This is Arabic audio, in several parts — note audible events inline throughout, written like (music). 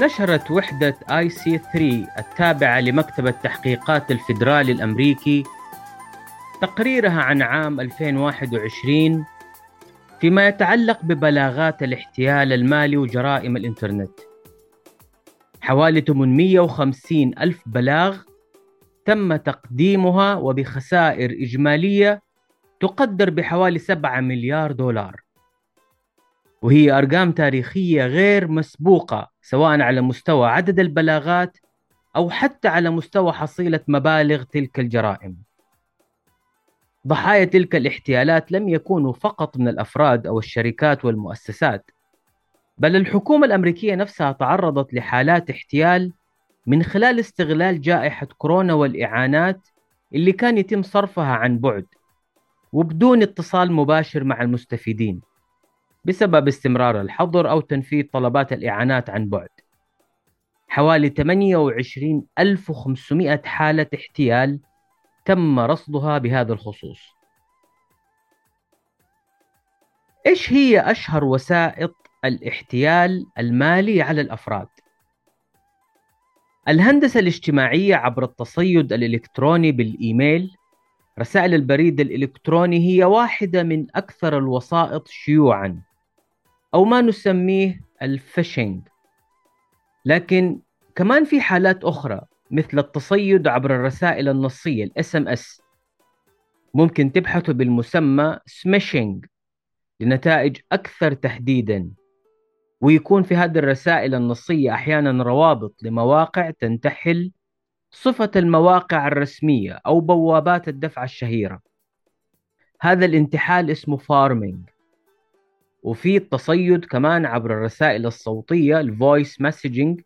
نشرت وحدة آي سي 3 التابعة لمكتب التحقيقات الفيدرالي الأمريكي تقريرها عن عام 2021 فيما يتعلق ببلاغات الاحتيال المالي وجرائم الإنترنت. حوالي 850 ألف بلاغ تم تقديمها وبخسائر إجمالية تقدر بحوالي 7 مليار دولار. وهي أرقام تاريخية غير مسبوقة سواء على مستوى عدد البلاغات أو حتى على مستوى حصيلة مبالغ تلك الجرائم. ضحايا تلك الاحتيالات لم يكونوا فقط من الأفراد أو الشركات والمؤسسات بل الحكومة الأمريكية نفسها تعرضت لحالات احتيال من خلال استغلال جائحة كورونا والإعانات اللي كان يتم صرفها عن بعد وبدون اتصال مباشر مع المستفيدين. بسبب استمرار الحظر أو تنفيذ طلبات الإعانات عن بعد. حوالي 28500 حالة احتيال تم رصدها بهذا الخصوص. إيش هي أشهر وسائط الاحتيال المالي على الأفراد؟ الهندسة الاجتماعية عبر التصيد الإلكتروني بالإيميل. رسائل البريد الإلكتروني هي واحدة من أكثر الوسائط شيوعا. أو ما نسميه ال phishing. لكن كمان في حالات أخرى مثل التصيد عبر الرسائل النصية ال SMS ممكن تبحثوا بالمسمى smishing لنتائج أكثر تحديدا. ويكون في هذه الرسائل النصية أحيانا روابط لمواقع تنتحل صفة المواقع الرسمية أو بوابات الدفع الشهيرة. هذا الانتحال اسمه pharming وفي التصيد كمان عبر الرسائل الصوتية ال voice messaging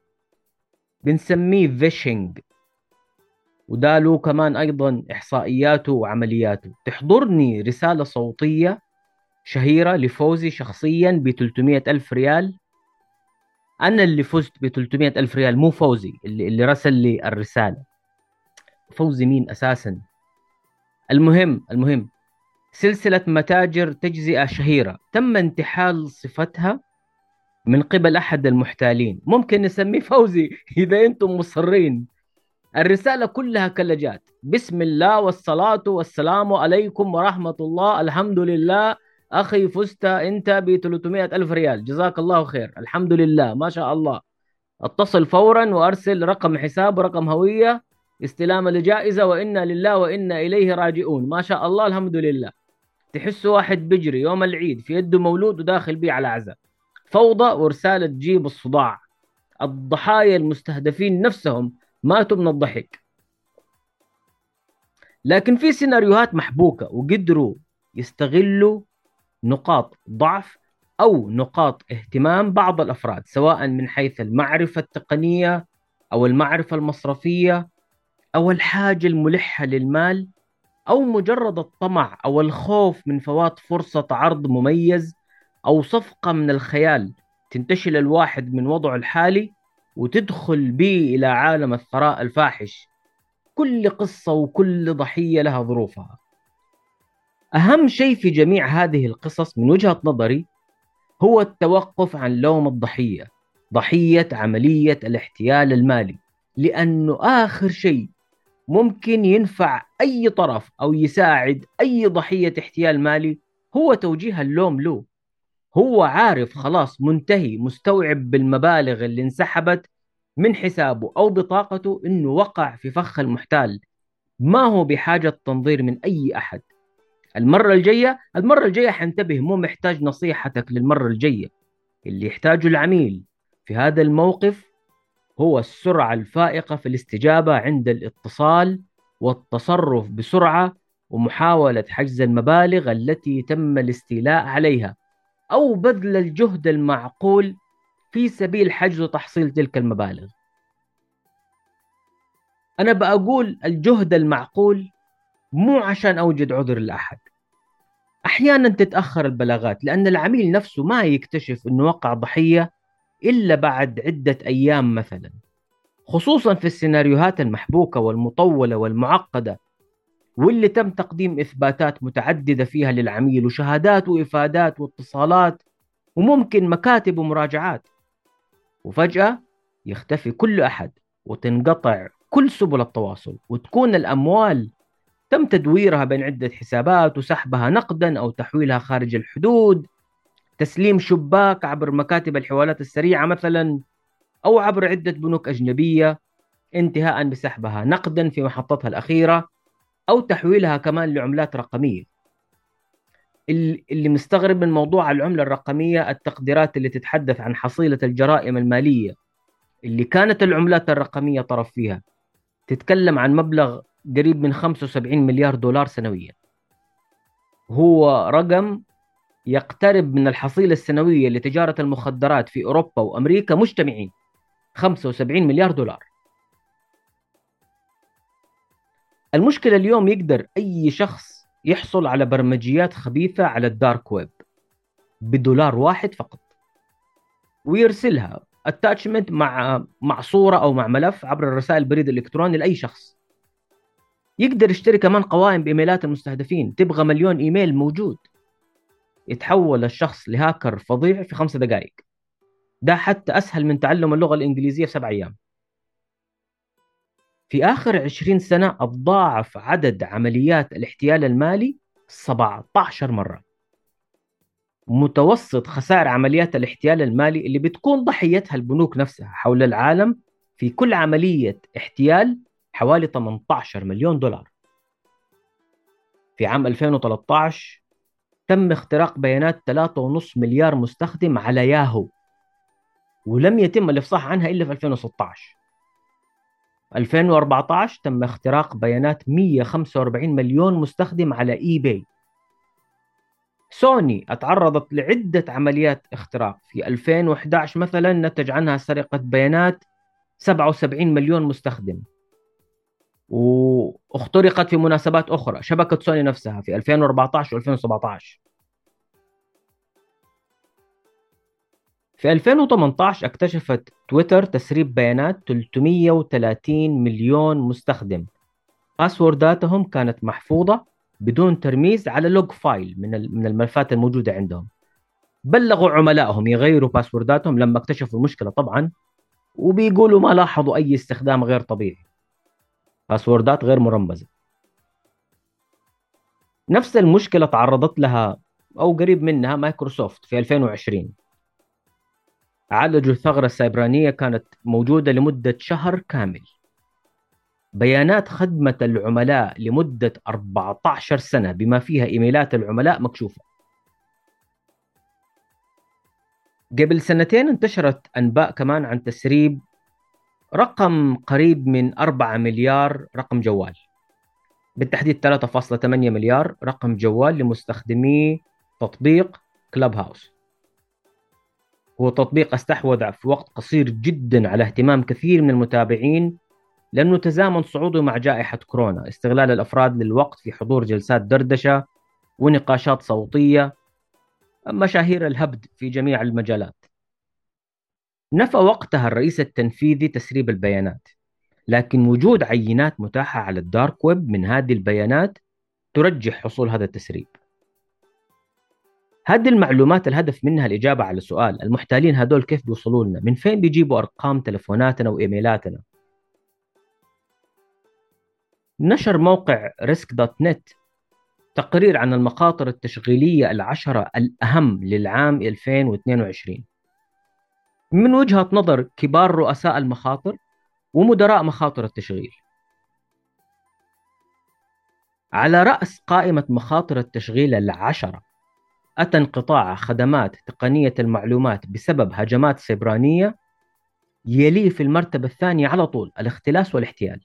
بنسميه vishing وده له كمان أيضا إحصائياته وعملياته. تحضرني رسالة صوتية شهيرة لفوزي شخصيا ب 300 ألف ريال. أنا اللي فزت ب 300 ألف ريال مو فوزي اللي, اللي رسل لي الرسالة. فوزي مين أساسا؟ المهم المهم سلسلة متاجر تجزئة شهيرة. تم انتحال صفتها من قبل أحد المحتالين. ممكن نسميه فوزي (laughs) إذا أنتم مصرين. الرسالة كلها كلجات بسم الله والصلاة والسلام عليكم ورحمة الله. الحمد لله. أخي فزت. أنت ب 300 ألف ريال. جزاك الله خير. الحمد لله. ما شاء الله. أتصل فورا وأرسل رقم حساب ورقم هوية. استلام الجائزة. وإنا لله وإنا إليه راجعون. ما شاء الله. الحمد لله. تحس واحد بيجري يوم العيد في يده مولود وداخل بيه على عزاء. فوضى ورسالة تجيب الصداع. الضحايا المستهدفين نفسهم ماتوا من الضحك. لكن في سيناريوهات محبوكة وقدروا يستغلوا نقاط ضعف أو نقاط اهتمام بعض الأفراد سواء من حيث المعرفة التقنية أو المعرفة المصرفية أو الحاجة الملحة للمال أو مجرد الطمع أو الخوف من فوات فرصة عرض مميز أو صفقة من الخيال تنتشل الواحد من وضعه الحالي وتدخل به إلى عالم الثراء الفاحش. كل قصة وكل ضحية لها ظروفها. أهم شيء في جميع هذه القصص من وجهة نظري هو التوقف عن لوم الضحية ضحية عملية الاحتيال المالي لأنه آخر شيء ممكن ينفع أي طرف أو يساعد أي ضحية احتيال مالي هو توجيه اللوم له. هو عارف خلاص منتهي مستوعب بالمبالغ اللي انسحبت من حسابه أو بطاقته إنه وقع في فخ المحتال. ما هو بحاجة تنظير من أي أحد. المرة الجاية المرة الجاية حنتبه مو محتاج نصيحتك للمرة الجاية. اللي يحتاجه العميل في هذا الموقف هو السرعة الفائقة في الاستجابة عند الاتصال والتصرف بسرعة ومحاولة حجز المبالغ التي تم الاستيلاء عليها أو بذل الجهد المعقول في سبيل حجز وتحصيل تلك المبالغ. أنا بقول الجهد المعقول مو عشان أوجد عذر لأحد. أحيانا تتأخر البلاغات لأن العميل نفسه ما يكتشف أنه وقع ضحية إلا بعد عدة أيام مثلا. خصوصا في السيناريوهات المحبوكة والمطولة والمعقدة واللي تم تقديم إثباتات متعددة فيها للعميل وشهادات وإفادات واتصالات وممكن مكاتب ومراجعات. وفجأة يختفي كل أحد وتنقطع كل سبل التواصل وتكون الأموال تم تدويرها بين عدة حسابات وسحبها نقدا أو تحويلها خارج الحدود. تسليم شباك عبر مكاتب الحوالات السريعة مثلا أو عبر عدة بنوك أجنبية انتهاء بسحبها نقدا في محطتها الأخيرة أو تحويلها كمان لعملات رقمية. اللي مستغرب من موضوع العملة الرقمية التقديرات اللي تتحدث عن حصيلة الجرائم المالية اللي كانت العملات الرقمية طرف فيها. تتكلم عن مبلغ قريب من 75 مليار دولار سنويا. هو رقم يقترب من الحصيلة السنوية لتجارة المخدرات في أوروبا وأمريكا مجتمعين. 75 مليار دولار. المشكلة اليوم يقدر أي شخص يحصل على برمجيات خبيثة على ال dark web بدولار واحد فقط. ويرسلها attachment مع مع صورة أو مع ملف عبر الرسائل البريد الإلكتروني لأي شخص. يقدر يشتري كمان قوائم بإيميلات المستهدفين. تبغى مليون إيميل موجود. يتحول الشخص لهاكر فظيع في خمسة دقائق. ده حتى أسهل من تعلم اللغة الإنجليزية في سبع أيام. في آخر 20 سنة تضاعف عدد عمليات الاحتيال المالي 17 مرة. متوسط خسائر عمليات الاحتيال المالي اللي بتكون ضحيتها البنوك نفسها حول العالم في كل عملية احتيال حوالي 18 مليون دولار. في عام 2013 تم اختراق بيانات 3.5 مليار مستخدم على ياهو ولم يتم الإفصاح عنها إلا في 2016 2014 تم اختراق بيانات 145 مليون مستخدم على اي باي سوني أتعرضت لعدة عمليات اختراق. في 2011 مثلا نتج عنها سرقة بيانات 77 مليون مستخدم. واخترقت في مناسبات أخرى. شبكة سوني نفسها في 2014 و2017 في 2018 اكتشفت تويتر تسريب بيانات 330 مليون مستخدم. password اتهم كانت محفوظة بدون ترميز على log file من من الملفات الموجودة عندهم. بلغوا عملائهم يغيروا password اتهم لما اكتشفوا المشكلة طبعا وبيقولوا ما لاحظوا أي استخدام غير طبيعي. password ات غير مرمزة. نفس المشكلة تعرضت لها أو قريب منها مايكروسوفت في 2020 عالجوا الثغرة السيبرانية كانت موجودة لمدة شهر كامل. بيانات خدمة العملاء لمدة 14 سنة بما فيها إيميلات العملاء مكشوفة. قبل سنتين انتشرت أنباء كمان عن تسريب رقم قريب من 4 مليار رقم جوال. بالتحديد 3.8 مليار رقم جوال لمستخدمي تطبيق كلاب هاوس هو تطبيق استحوذ في وقت قصير جدا على اهتمام كثير من المتابعين لأنه تزامن صعوده مع جائحة كورونا استغلال الأفراد للوقت في حضور جلسات دردشة ونقاشات صوتية مشاهير الهبد في جميع المجالات. نفى وقتها الرئيس التنفيذي تسريب البيانات لكن وجود عينات متاحة على ال dark web من هذه البيانات ترجح حصول هذا التسريب. هذه المعلومات الهدف منها الإجابة على سؤال المحتالين هذول كيف بيوصلوا لنا من فين بيجيبوا أرقام تلفوناتنا وإيميلاتنا؟ نشر موقع Risk dot net تقرير عن المخاطر التشغيلية العشرة الأهم للعام 2022 من وجهة نظر كبار رؤساء المخاطر ومدراء مخاطر التشغيل. على رأس قائمة مخاطر التشغيل العشرة أتى انقطاع خدمات تقنية المعلومات بسبب هجمات سيبرانية يليه في المرتبة الثانية على طول الاختلاس والاحتيال.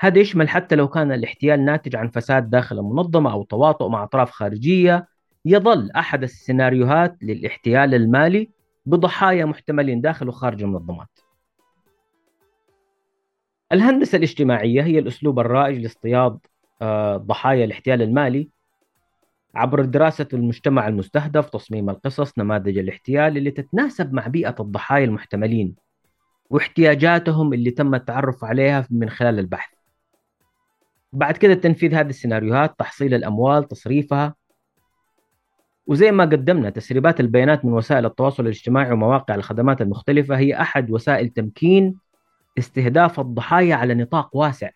هذا يشمل حتى لو كان الاحتيال ناتج عن فساد داخل المنظمة أو تواطؤ مع أطراف خارجية يظل أحد السيناريوهات للاحتيال المالي بضحايا محتملين داخل وخارج المنظمات. الهندسة الاجتماعية هي الأسلوب الرائج لاصطياد آه، ضحايا الاحتيال المالي عبر دراسة المجتمع المستهدف تصميم القصص نماذج الاحتيال اللي تتناسب مع بيئة الضحايا المحتملين واحتياجاتهم اللي تم التعرف عليها من خلال البحث. بعد كده تنفيذ هذه السيناريوهات تحصيل الأموال تصريفها وزي ما قدمنا تسريبات البيانات من وسائل التواصل الاجتماعي ومواقع الخدمات المختلفة هي أحد وسائل تمكين استهداف الضحايا على نطاق واسع.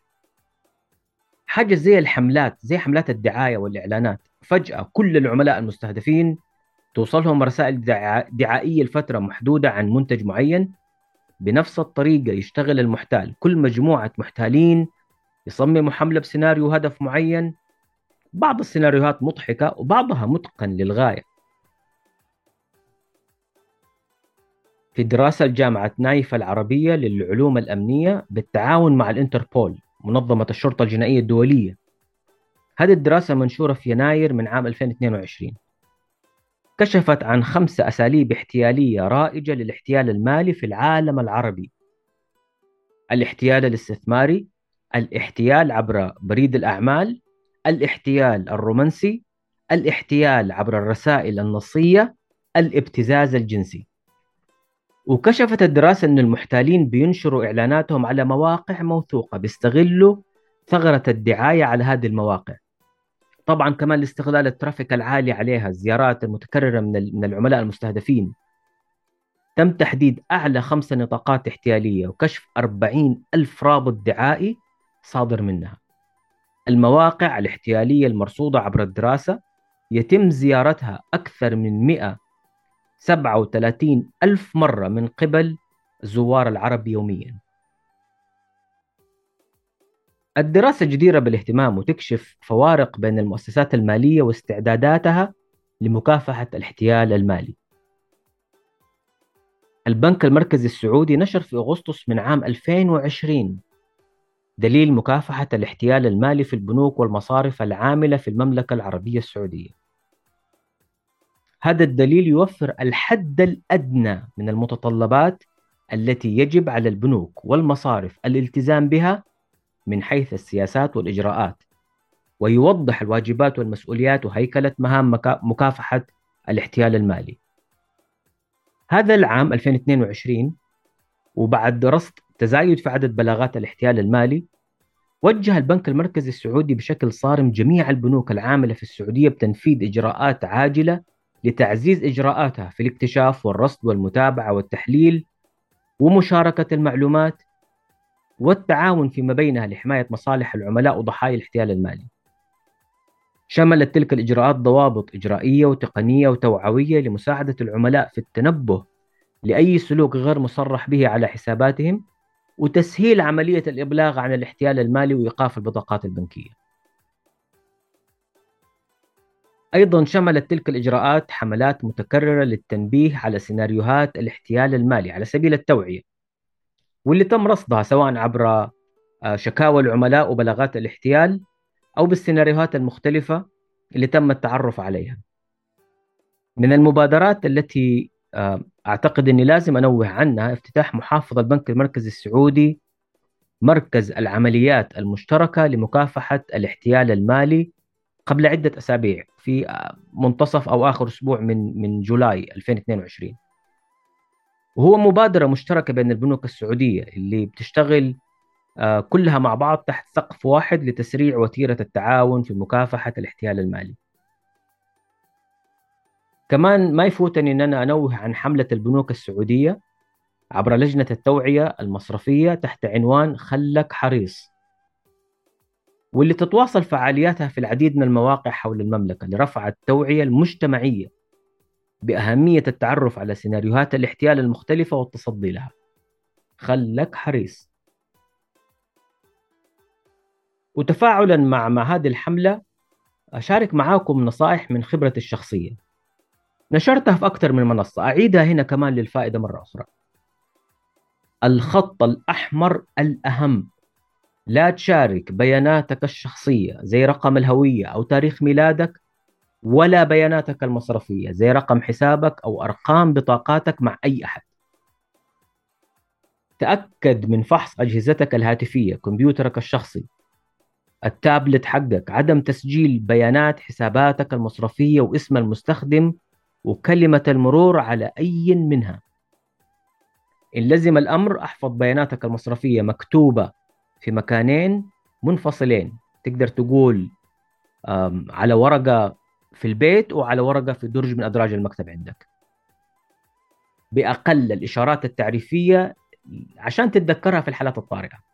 حاجة زي الحملات زي حملات الدعاية والإعلانات. فجأة كل العملاء المستهدفين توصلهم رسائل دعائية لفترة محدودة عن منتج معين. بنفس الطريقة يشتغل المحتال. كل مجموعة محتالين يصمموا حملة بسيناريو هدف معين. بعض السيناريوهات مضحكة وبعضها متقن للغاية. في دراسة جامعة نايف العربية للعلوم الأمنية بالتعاون مع الإنتربول منظمة الشرطة الجنائية الدولية. هذه الدراسة منشورة في يناير من عام 2022 كشفت عن خمس أساليب احتيالية رائجة للاحتيال المالي في العالم العربي. الاحتيال الاستثماري الاحتيال عبر بريد الأعمال الاحتيال الرومانسي الاحتيال عبر الرسائل النصية الابتزاز الجنسي. وكشفت الدراسة أن المحتالين بينشروا إعلاناتهم على مواقع موثوقة بيستغلوا ثغرة الدعاية على هذه المواقع. طبعا كمان لاستغلال الترافيك العالي عليها الزيارات المتكررة من العملاء المستهدفين. تم تحديد أعلى خمسة نطاقات احتيالية وكشف 40 ألف رابط دعائي صادر منها. المواقع الاحتيالية المرصودة عبر الدراسة يتم زيارتها أكثر من 137 ألف مرة من قبل زوار العرب يوميا. الدراسة جديرة بالاهتمام وتكشف فوارق بين المؤسسات المالية واستعداداتها لمكافحة الاحتيال المالي. البنك المركزي السعودي نشر في أغسطس من عام 2020 دليل مكافحة الاحتيال المالي في البنوك والمصارف العاملة في المملكة العربية السعودية. هذا الدليل يوفر الحد الأدنى من المتطلبات التي يجب على البنوك والمصارف الالتزام بها من حيث السياسات والإجراءات ويوضح الواجبات والمسؤوليات وهيكلة مهام مكافحة الاحتيال المالي. هذا العام 2022 وبعد رصد تزايد في عدد بلاغات الاحتيال المالي وجه البنك المركزي السعودي بشكل صارم جميع البنوك العاملة في السعودية بتنفيذ إجراءات عاجلة لتعزيز إجراءاتها في الاكتشاف والرصد والمتابعة والتحليل ومشاركة المعلومات والتعاون فيما بينها لحماية مصالح العملاء وضحايا الاحتيال المالي. شملت تلك الإجراءات ضوابط إجرائية وتقنية وتوعوية لمساعدة العملاء في التنبه لأي سلوك غير مصرح به على حساباتهم وتسهيل عملية الإبلاغ عن الاحتيال المالي وإيقاف البطاقات البنكية. أيضا شملت تلك الإجراءات حملات متكررة للتنبيه على سيناريوهات الاحتيال المالي على سبيل التوعية واللي تم رصدها سواء عبر آه، شكاوى العملاء وبلاغات الاحتيال أو بالسيناريوهات المختلفة اللي تم التعرف عليها. من المبادرات التي آه، أعتقد أني لازم أنوه عنها افتتاح محافظ البنك المركزي السعودي مركز العمليات المشتركة لمكافحة الاحتيال المالي قبل عدة أسابيع في آه، منتصف أو آخر أسبوع من من جولاي 2022 وهو مبادرة مشتركة بين البنوك السعودية اللي بتشتغل آه، كلها مع بعض تحت سقف واحد لتسريع وتيرة التعاون في مكافحة الاحتيال المالي. كمان ما يفوتني أن أنا أنوه عن حملة البنوك السعودية عبر لجنة التوعية المصرفية تحت عنوان خلك حريص. واللي تتواصل فعالياتها في العديد من المواقع حول المملكة لرفع التوعية المجتمعية بأهمية التعرف على سيناريوهات الاحتيال المختلفة والتصدي لها. خلك حريص. وتفاعلا مع مع هذه الحملة أشارك معاكم نصائح من خبرتي الشخصية. نشرتها في أكثر من منصة. أعيدها هنا كمان للفائدة مرة أخرى. الخط الأحمر الأهم. لا تشارك بياناتك الشخصية زي رقم الهوية أو تاريخ ميلادك ولا بياناتك المصرفية زي رقم حسابك أو أرقام بطاقاتك مع أي أحد. تأكد من فحص أجهزتك الهاتفية كمبيوترك الشخصي التابلت حقك عدم تسجيل بيانات حساباتك المصرفية واسم المستخدم وكلمة المرور على أي منها. إن لزم الأمر أحفظ بياناتك المصرفية مكتوبة في مكانين منفصلين. تقدر تقول على ورقة في البيت وعلى ورقة في درج من أدراج المكتب عندك. بأقل الإشارات التعريفية عشان تتذكرها في الحالات الطارئة.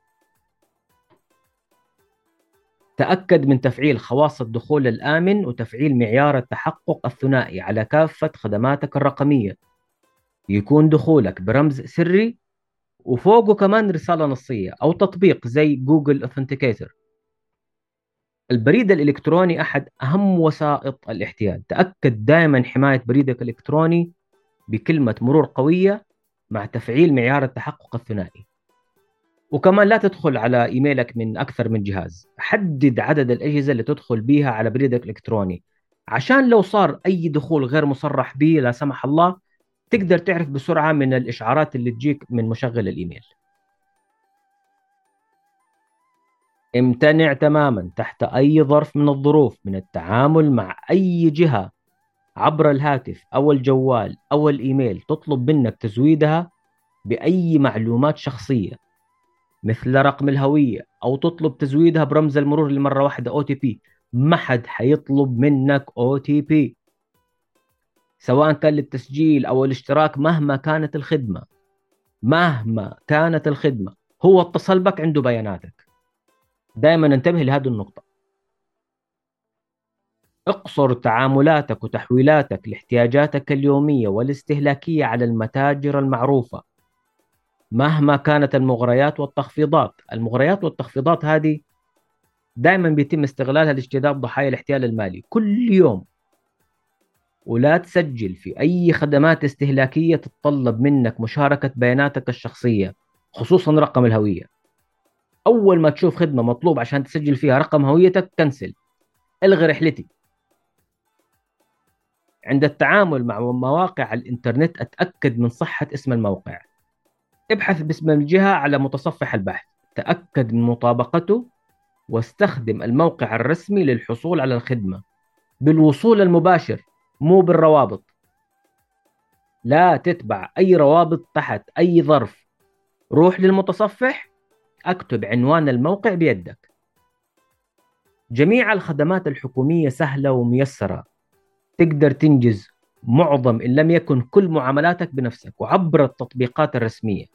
تأكد من تفعيل خواص الدخول الآمن وتفعيل معيار التحقق الثنائي على كافة خدماتك الرقمية. يكون دخولك برمز سري وفوقه كمان رسالة نصية أو تطبيق زي Google Authenticator البريد الإلكتروني أحد أهم وسائط الاحتيال. تأكد دائما حماية بريدك الإلكتروني بكلمة مرور قوية مع تفعيل معيار التحقق الثنائي. وكمان لا تدخل على إيميلك من أكثر من جهاز. حدد عدد الأجهزة اللي تدخل بيها على بريدك الإلكتروني. عشان لو صار أي دخول غير مصرح به لا سمح الله تقدر تعرف بسرعة من الإشعارات اللي تجيك من مشغل الإيميل. امتنع تماما تحت أي ظرف من الظروف من التعامل مع أي جهة عبر الهاتف أو الجوال أو الإيميل تطلب منك تزويدها بأي معلومات شخصية. مثل رقم الهوية أو تطلب تزويدها برمز المرور لمرة واحدة OTP. ما حد حيطلب منك أو تي بي. سواء كان للتسجيل أو الاشتراك مهما كانت الخدمة. مهما كانت الخدمة. هو اتصل بك عنده بياناتك. دائما انتبه لهذه النقطة. اقصر تعاملاتك وتحويلاتك لاحتياجاتك اليومية والاستهلاكية على المتاجر المعروفة. مهما كانت المغريات والتخفيضات. المغريات والتخفيضات هذه دائما بيتم استغلالها لاجتذاب ضحايا الاحتيال المالي كل يوم. ولا تسجل في أي خدمات استهلاكية تتطلب منك مشاركة بياناتك الشخصية خصوصا رقم الهوية. أول ما تشوف خدمة مطلوب عشان تسجل فيها رقم هويتك كنسل. ألغي رحلتي. عند التعامل مع مواقع الإنترنت أتأكد من صحة اسم الموقع. ابحث باسم الجهة على متصفح البحث. تأكد من مطابقته واستخدم الموقع الرسمي للحصول على الخدمة. بالوصول المباشر مو بالروابط. لا تتبع أي روابط تحت أي ظرف. روح للمتصفح. أكتب عنوان الموقع بيدك. جميع الخدمات الحكومية سهلة وميسرة. تقدر تنجز معظم إن لم يكن كل معاملاتك بنفسك وعبر التطبيقات الرسمية.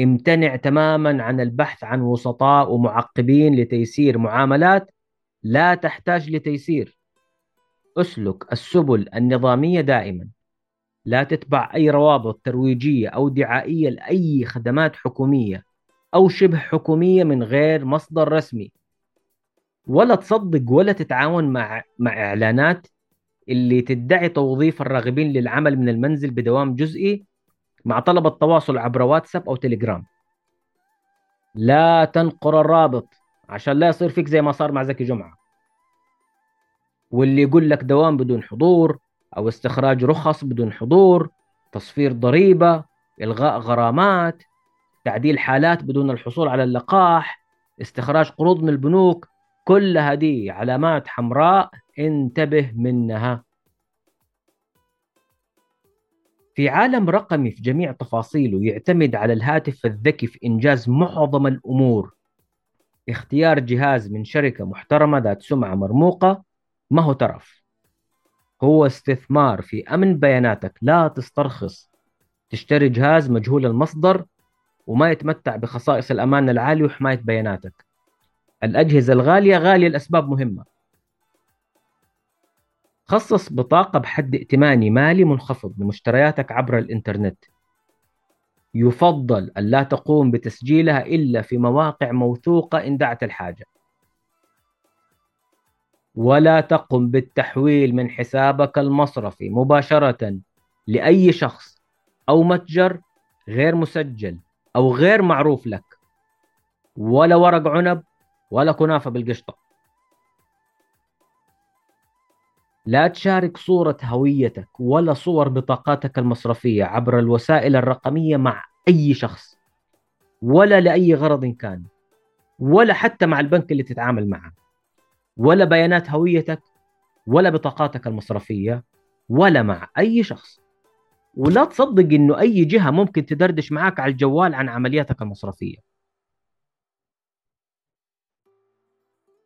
امتنع تماما عن البحث عن وسطاء ومعقبين لتيسير معاملات لا تحتاج لتيسير. أسلك السبل النظامية دائما. لا تتبع أي روابط ترويجية أو دعائية لأي خدمات حكومية أو شبه حكومية من غير مصدر رسمي. ولا تصدق ولا تتعاون مع مع إعلانات اللي تدعي توظيف الراغبين للعمل من المنزل بدوام جزئي مع طلب التواصل عبر واتساب أو تليجرام. لا تنقر الرابط عشان لا يصير فيك زي ما صار مع زكي جمعة. واللي يقول لك دوام بدون حضور أو استخراج رخص بدون حضور تصفير ضريبة إلغاء غرامات تعديل حالات بدون الحصول على اللقاح استخراج قروض من البنوك كل هذه علامات حمراء انتبه منها. في عالم رقمي في جميع تفاصيله يعتمد على الهاتف الذكي في إنجاز معظم الأمور. اختيار جهاز من شركة محترمة ذات سمعة مرموقة ما هو ترف. هو استثمار في أمن بياناتك لا تسترخص. تشتري جهاز مجهول المصدر وما يتمتع بخصائص الأمان العالي وحماية بياناتك. الأجهزة الغالية غالية لأسباب مهمة. خصص بطاقة بحد ائتماني مالي منخفض لمشترياتك عبر الإنترنت. يفضل ألا تقوم بتسجيلها إلا في مواقع موثوقة إن دعت الحاجة. ولا تقم بالتحويل من حسابك المصرفي مباشرة لأي شخص أو متجر غير مسجل أو غير معروف لك. ولا ورق عنب ولا كنافة بالقشطة. لا تشارك صورة هويتك ولا صور بطاقاتك المصرفية عبر الوسائل الرقمية مع أي شخص ولا لأي غرض كان ولا حتى مع البنك اللي تتعامل معه ولا بيانات هويتك ولا بطاقاتك المصرفية ولا مع أي شخص. ولا تصدق إنه أي جهة ممكن تدردش معاك على الجوال عن عملياتك المصرفية.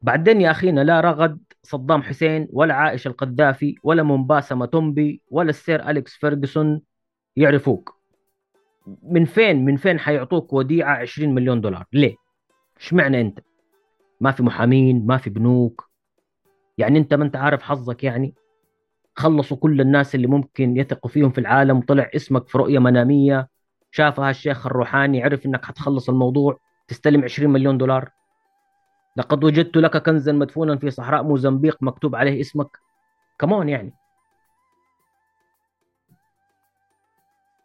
بعدين يا أخينا لا رغد صدام حسين ولا عائشة القذافي ولا مومباسا ماتومبي ولا السير أليكس فيرجسون يعرفوك. من فين من فين حيعطوك وديعة 20 مليون دولار؟ ليه؟ اشمعنى أنت؟ ما في محامين ما في بنوك. يعني أنت ما أنت عارف حظك يعني؟ خلصوا كل الناس اللي ممكن يثقوا فيهم في العالم طلع اسمك في رؤية منامية شافها الشيخ الروحاني عرف إنك حتخلص الموضوع تستلم 20 مليون دولار. لقد وجدت لك كنزا مدفونا في صحراء موزمبيق مكتوب عليه اسمك. كمون يعني.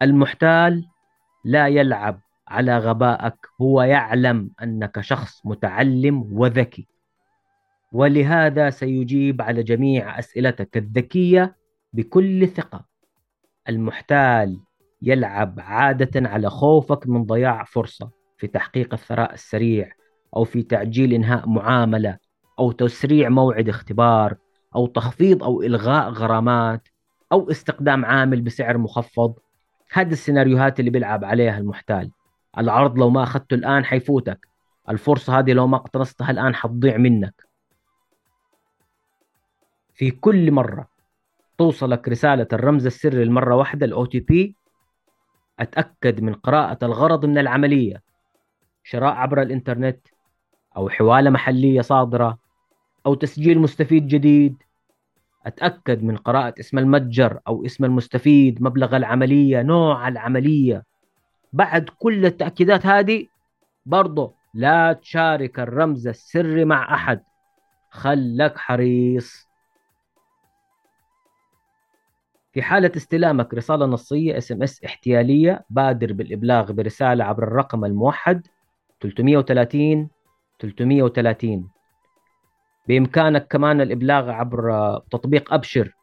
المحتال لا يلعب على غبائك هو يعلم أنك شخص متعلم وذكي. ولهذا سيجيب على جميع أسئلتك الذكية بكل ثقة. المحتال يلعب عادة على خوفك من ضياع فرصة في تحقيق الثراء السريع. أو في تعجيل إنهاء معاملة أو تسريع موعد اختبار أو تخفيض أو إلغاء غرامات أو استقدام عامل بسعر مخفض. هذه السيناريوهات اللي بيلعب عليها المحتال. العرض لو ما أخذته الآن حيفوتك. الفرصة هذه لو ما اقتنصتها الآن حتضيع منك. في كل مرة توصلك رسالة الرمز السري المره واحدة ال OTP أتأكد من قراءة الغرض من العملية. شراء عبر الإنترنت أو حواله محلية صادرة أو تسجيل مستفيد جديد. أتأكد من قراءة اسم المتجر أو اسم المستفيد مبلغ العملية نوع العملية. بعد كل التأكيدات هذه برضه لا تشارك الرمز السري مع أحد. خلك حريص. في حالة استلامك رسالة نصية اس احتيالية بادر بالإبلاغ برسالة عبر الرقم الموحد 330 330 بإمكانك كمان الإبلاغ عبر تطبيق أبشر.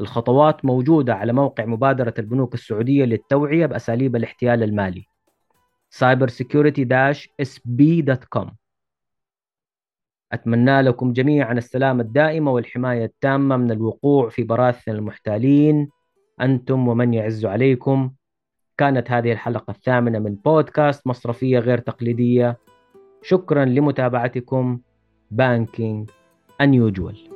الخطوات موجودة على موقع مبادرة البنوك السعودية للتوعية بأساليب الاحتيال المالي. cybersecurity-sb.com أتمنى لكم جميعا السلامة الدائمة والحماية التامة من الوقوع في براثن المحتالين. أنتم ومن يعز عليكم. كانت هذه الحلقة الثامنة من بودكاست مصرفية غير تقليدية. شكرا لمتابعتكم بانكينج unusual